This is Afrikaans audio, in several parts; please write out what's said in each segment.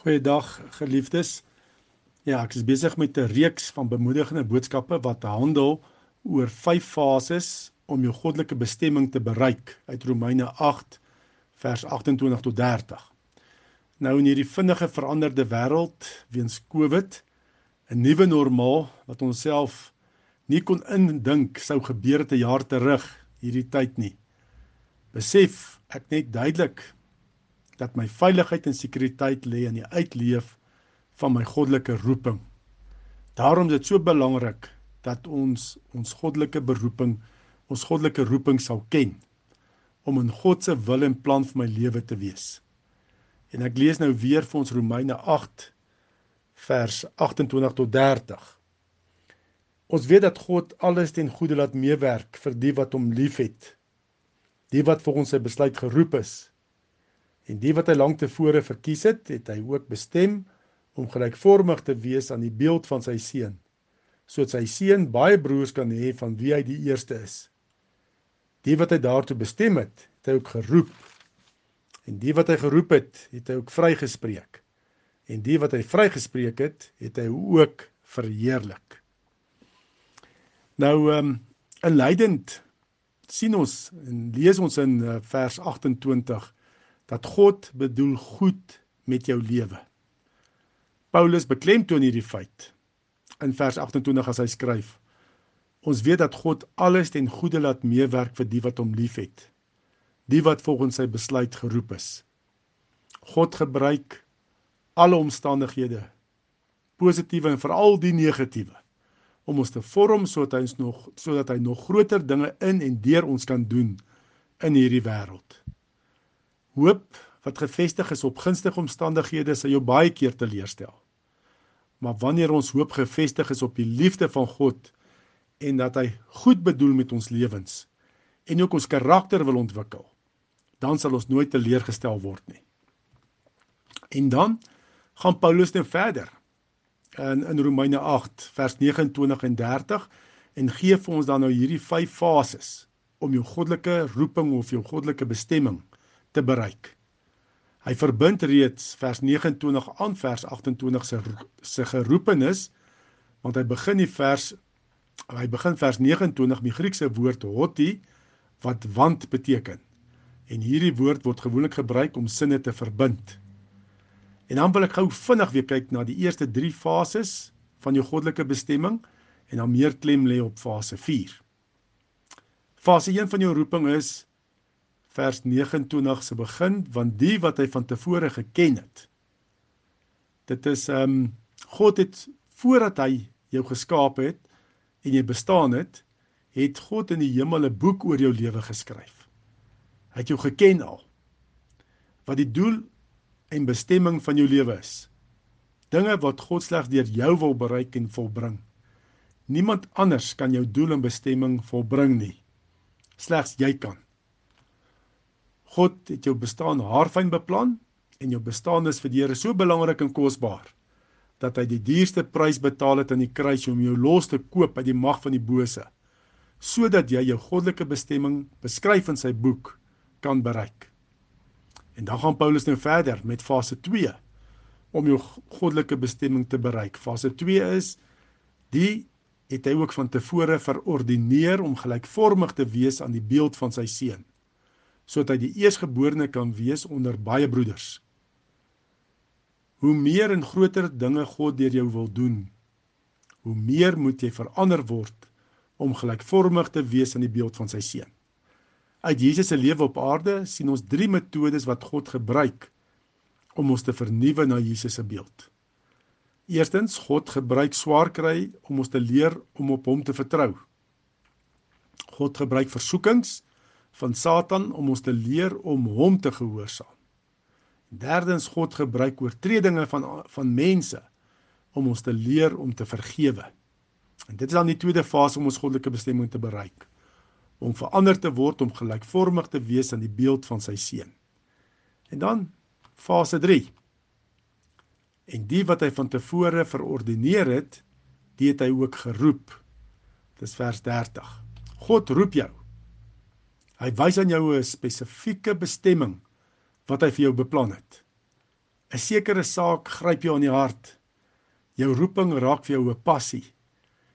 Goeiedag geliefdes. Ja, ek is besig met 'n reeks van bemoedigende boodskappe wat handel oor vyf fases om jou goddelike bestemming te bereik uit Romeine 8 vers 28 tot 30. Nou in hierdie vinnige veranderde wêreld weens Covid, 'n nuwe normaal wat ons self nie kon indink sou gebeur te jaar terug hierdie tyd nie. Besef ek net duidelik dat my veiligheid en sekuriteit lê in die uitleef van my goddelike roeping. Daarom is dit so belangrik dat ons ons goddelike beroeping, ons goddelike roeping sal ken om in God se wil en plan vir my lewe te wees. En ek lees nou weer vir ons Romeine 8 vers 28 tot 30. Ons weet dat God alles ten goeie laat meewerk vir die wat hom liefhet. Die wat volgens sy besluit geroep is. En die wat hy lank tevore verkies het, het hy ook bestem om gelykvormig te wees aan die beeld van sy seun, sodat sy seun baie broers kan hê van wie hy die eerste is. Die wat hy daartoe bestem het, het hy ook geroep. En die wat hy geroep het, het hy ook vrygespreek. En die wat hy vrygespreek het, het hy ook verheerlik. Nou ehm um, inleidend sien ons en lees ons in uh, vers 28 dat God bedoel goed met jou lewe. Paulus beklemtoon hierdie feit in vers 28 as hy skryf: Ons weet dat God alles ten goeie laat meewerk vir die wat hom liefhet, die wat volgens sy besluit geroep is. God gebruik alle omstandighede, positiewe en veral die negatiewe, om ons te vorm sodat hy ons nog sodat hy nog groter dinge in en deur ons kan doen in hierdie wêreld. Hoop wat gefestig is op gunstige omstandighede sal jou baie keer teleurstel. Maar wanneer ons hoop gefestig is op die liefde van God en dat hy goed bedoel met ons lewens en ook ons karakter wil ontwikkel, dan sal ons nooit teleurgestel word nie. En dan gaan Paulus net verder in in Romeine 8 vers 29 en 30 en gee vir ons dan nou hierdie vyf fases om jou goddelike roeping of jou goddelike bestemming te bereik. Hy verbind reeds vers 29 aan vers 28 se se geroepenis want hy begin die vers hy begin vers 29 met die Griekse woord hoti wat want beteken. En hierdie woord word gewoonlik gebruik om sinne te verbind. En dan wil ek gou vinnig weer kyk na die eerste 3 fases van jou goddelike bestemming en dan meer klem lê op fase 4. Fase 1 van jou roeping is vers 29 se begin want die wat hy van tevore geken het dit is ehm um, God het voordat hy jou geskaap het en jy bestaan het het God in die hemel 'n boek oor jou lewe geskryf. Hy het jou geken al wat die doel en bestemming van jou lewe is. Dinge wat God slegs deur jou wil bereik en volbring. Niemand anders kan jou doel en bestemming volbring nie slegs jy kan God het jou bestaan haarfyn beplan en jou bestaan is vir die Here so belangrik en kosbaar dat hy die duurste prys betaal het aan die kruis om jou los te koop uit die mag van die bose sodat jy jou goddelike bestemming beskryf in sy boek kan bereik. En dan gaan Paulus nou verder met fase 2 om jou goddelike bestemming te bereik. Fase 2 is die het hy ook van tevore verordineer om gelykvormig te wees aan die beeld van sy seun sodat hy die eersgeborene kan wees onder baie broeders. Hoe meer en groter dinge God deur jou wil doen, hoe meer moet jy verander word om gelykvormig te wees aan die beeld van sy seun. Uit Jesus se lewe op aarde sien ons drie metodes wat God gebruik om ons te vernuwe na Jesus se beeld. Eerstens, God gebruik swaar kry om ons te leer om op hom te vertrou. God gebruik versoekings van Satan om ons te leer om hom te gehoorsaam. Derdens God gebruik oortredinge van van mense om ons te leer om te vergewe. En dit is dan die tweede fase om ons goddelike bestemming te bereik. Om verander te word om gelykvormig te wees aan die beeld van sy seun. En dan fase 3. En die wat hy van tevore verordineer het, die het hy ook geroep. Dis vers 30. God roep jou. Hy wys aan jou 'n spesifieke bestemming wat hy vir jou beplan het. 'n sekere saak gryp jou aan die hart. Jou roeping raak vir jou 'n passie.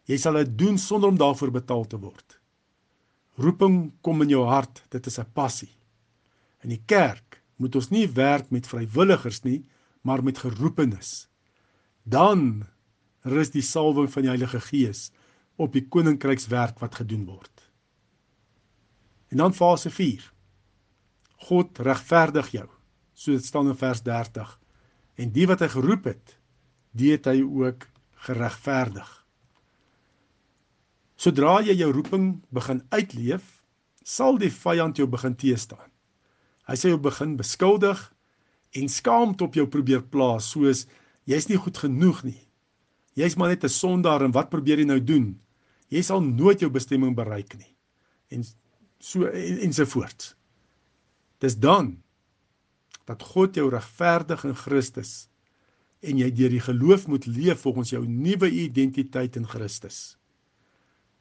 Jy sal dit doen sonder om daarvoor betaal te word. Roeping kom in jou hart, dit is 'n passie. In die kerk moet ons nie werk met vrywilligers nie, maar met geroepenes. Dan rus die salwing van die Heilige Gees op die koninkrykswerk wat gedoen word. En dan fase 4. God regverdig jou. So dit staan in vers 30. En die wat hy geroep het, die het hy ook geregverdig. Sodra jy jou roeping begin uitleef, sal die vyand jou begin teestaan. Hy sê jy begin beskuldig en skaamte op jou probeer plaas soos jy's nie goed genoeg nie. Jy's maar net 'n sondaar en wat probeer jy nou doen? Jy sal nooit jou bestemming bereik nie. En so en, ensovoorts. Dis dan dat God jou regverdig in Christus en jy deur die geloof moet leef volgens jou nuwe identiteit in Christus.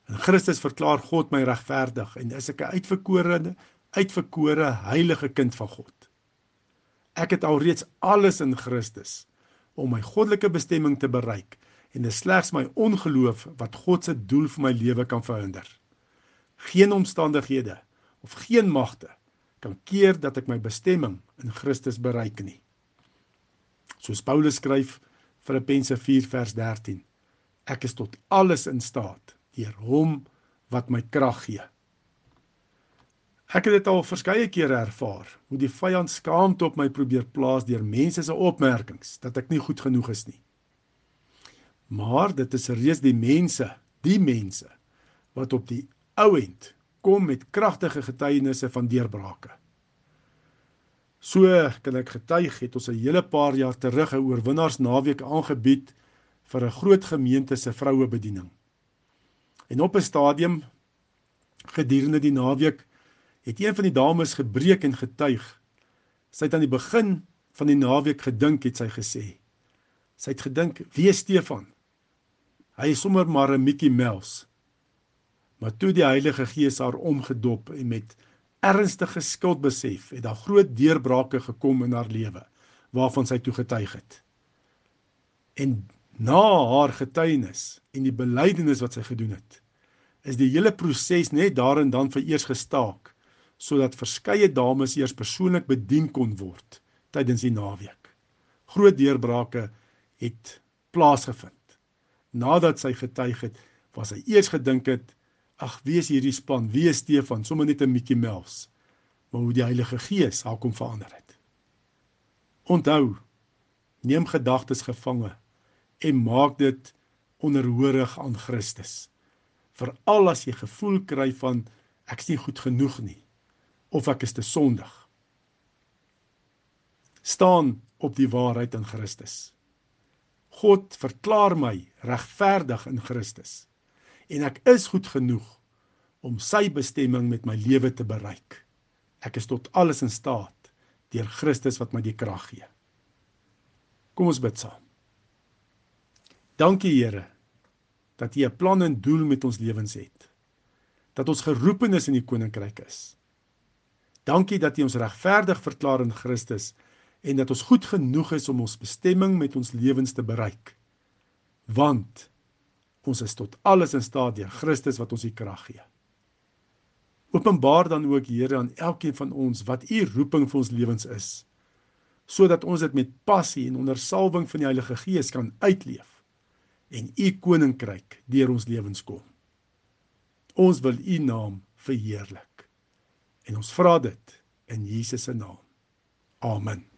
In Christus verklaar God my regverdig en is ek 'n uitverkorene, uitverkore heilige kind van God. Ek het alreeds alles in Christus om my goddelike bestemming te bereik en dit is slegs my ongeloof wat God se doel vir my lewe kan verhinder. Geen omstandighede of geen magte kan keer dat ek my bestemming in Christus bereik nie. Soos Paulus skryf Filippense 4 vers 13. Ek is tot alles in staat deur hom wat my krag gee. Ek het dit al verskeie kere ervaar hoe die vyand skaamte op my probeer plaas deur mense se opmerkings dat ek nie goed genoeg is nie. Maar dit is reeds die mense, die mense wat op die ou end kom met kragtige getuienisse van deurbrake. So kan ek getuig het ons 'n hele paar jaar terug 'n oorwinnaarsnaweek aangebied vir 'n groot gemeente se vrouebediening. En op 'n stadium gedurende die naweek het een van die dames gebreek en getuig. Sy het aan die begin van die naweek gedink het sy gesê. Sy het gedink, "Wie is Stefan?" Hy is sommer maar 'n Mickey Mouse. Maar toe die Heilige Gees haar omgedop en met ernstige skuldbesef het daar groot deurbrake gekom in haar lewe waarvan sy toe getuig het. En na haar getuienis en die belydenis wat sy gedoen het, is die hele proses net daar en dan vir eers gestaak sodat verskeie dames eers persoonlik bedien kon word tydens die naweek. Groot deurbrake het plaasgevind. Nadat sy getuig het, was sy eers gedink het Ag, wie is hierdie span? Wie is Stefan? Sommige net 'n Mickey Mouse. Maar hoe die Heilige Gees haar kom verander het. Onthou, neem gedagtes gevange en maak dit onderhoorig aan Christus. Veral as jy gevoel kry van ek is nie goed genoeg nie of ek is te sondig. Staan op die waarheid in Christus. God verklaar my regverdig in Christus en ek is goed genoeg om sy bestemming met my lewe te bereik. Ek is tot alles in staat deur Christus wat my die krag gee. Kom ons bid saam. Dankie Here dat U 'n plan en doel met ons lewens het. Dat ons geroepen is in die koninkryk is. Dankie dat U ons regverdig verklaar in Christus en dat ons goed genoeg is om ons bestemming met ons lewens te bereik. Want Ons is tot alles in staat deur Christus wat ons die krag gee. Openbaar dan ook Here aan elkeen van ons wat u roeping vir ons lewens is, sodat ons dit met passie en onder salwing van die Heilige Gees kan uitleef en u koninkryk deur ons lewens kom. Ons wil u naam verheerlik. En ons vra dit in Jesus se naam. Amen.